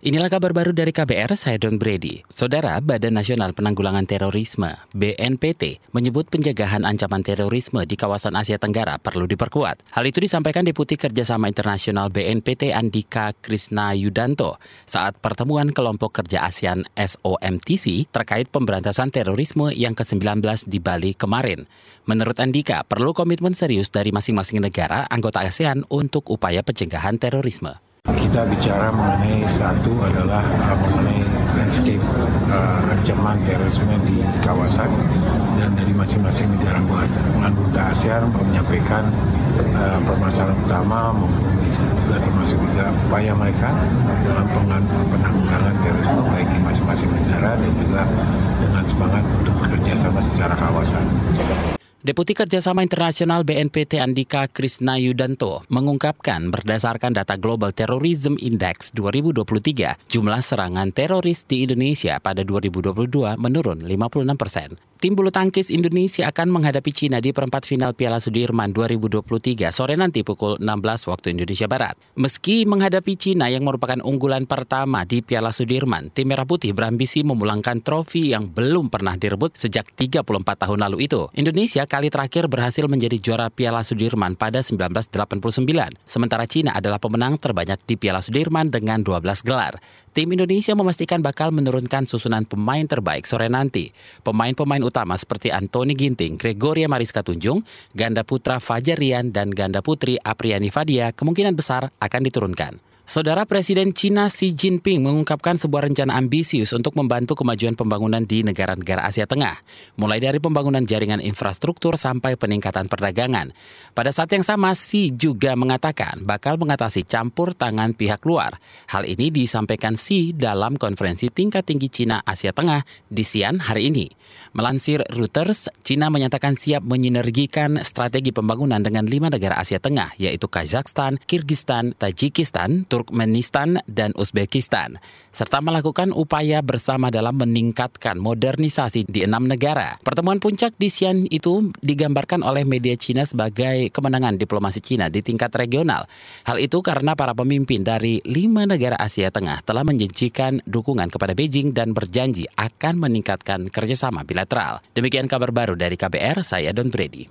Inilah kabar baru dari KBR, saya Don Brady. Saudara, Badan Nasional Penanggulangan Terorisme, BNPT, menyebut pencegahan ancaman terorisme di kawasan Asia Tenggara perlu diperkuat. Hal itu disampaikan Deputi Kerjasama Internasional BNPT Andika Krisna Yudanto saat pertemuan kelompok kerja ASEAN SOMTC terkait pemberantasan terorisme yang ke-19 di Bali kemarin. Menurut Andika, perlu komitmen serius dari masing-masing negara anggota ASEAN untuk upaya pencegahan terorisme. Kita bicara mengenai satu adalah uh, mengenai landscape uh, ancaman terorisme di kawasan dan dari masing-masing negara anggota ASEAN menyampaikan uh, permasalahan utama maupun juga termasuk juga upaya mereka dalam penanggulangan terorisme baik di masing-masing negara dan juga dengan semangat untuk bekerja sama secara kawasan. Deputi Kerjasama Internasional BNPT Andika Krisna Yudanto mengungkapkan berdasarkan data Global Terrorism Index 2023, jumlah serangan teroris di Indonesia pada 2022 menurun 56 persen. Tim bulu tangkis Indonesia akan menghadapi Cina di perempat final Piala Sudirman 2023 sore nanti pukul 16 waktu Indonesia Barat. Meski menghadapi Cina yang merupakan unggulan pertama di Piala Sudirman, tim Merah Putih berambisi memulangkan trofi yang belum pernah direbut sejak 34 tahun lalu itu. Indonesia kali terakhir berhasil menjadi juara Piala Sudirman pada 1989, sementara Cina adalah pemenang terbanyak di Piala Sudirman dengan 12 gelar. Tim Indonesia memastikan bakal menurunkan susunan pemain terbaik sore nanti. Pemain-pemain utama seperti Anthony Ginting, Gregoria Mariska Tunjung, ganda putra Fajar Rian, dan ganda putri Apriani Fadia kemungkinan besar akan diturunkan. Saudara Presiden China Xi Jinping mengungkapkan sebuah rencana ambisius untuk membantu kemajuan pembangunan di negara-negara Asia Tengah, mulai dari pembangunan jaringan infrastruktur sampai peningkatan perdagangan. Pada saat yang sama, Xi juga mengatakan bakal mengatasi campur tangan pihak luar. Hal ini disampaikan Xi dalam konferensi tingkat tinggi Cina Asia Tengah di Xi'an hari ini. Melansir Reuters, Cina menyatakan siap menyinergikan strategi pembangunan dengan lima negara Asia Tengah, yaitu Kazakhstan, Kirgistan, Tajikistan, Turki, Turkmenistan, dan Uzbekistan, serta melakukan upaya bersama dalam meningkatkan modernisasi di enam negara. Pertemuan puncak di Xi'an itu digambarkan oleh media Cina sebagai kemenangan diplomasi Cina di tingkat regional. Hal itu karena para pemimpin dari lima negara Asia Tengah telah menjanjikan dukungan kepada Beijing dan berjanji akan meningkatkan kerjasama bilateral. Demikian kabar baru dari KBR, saya Don Brady.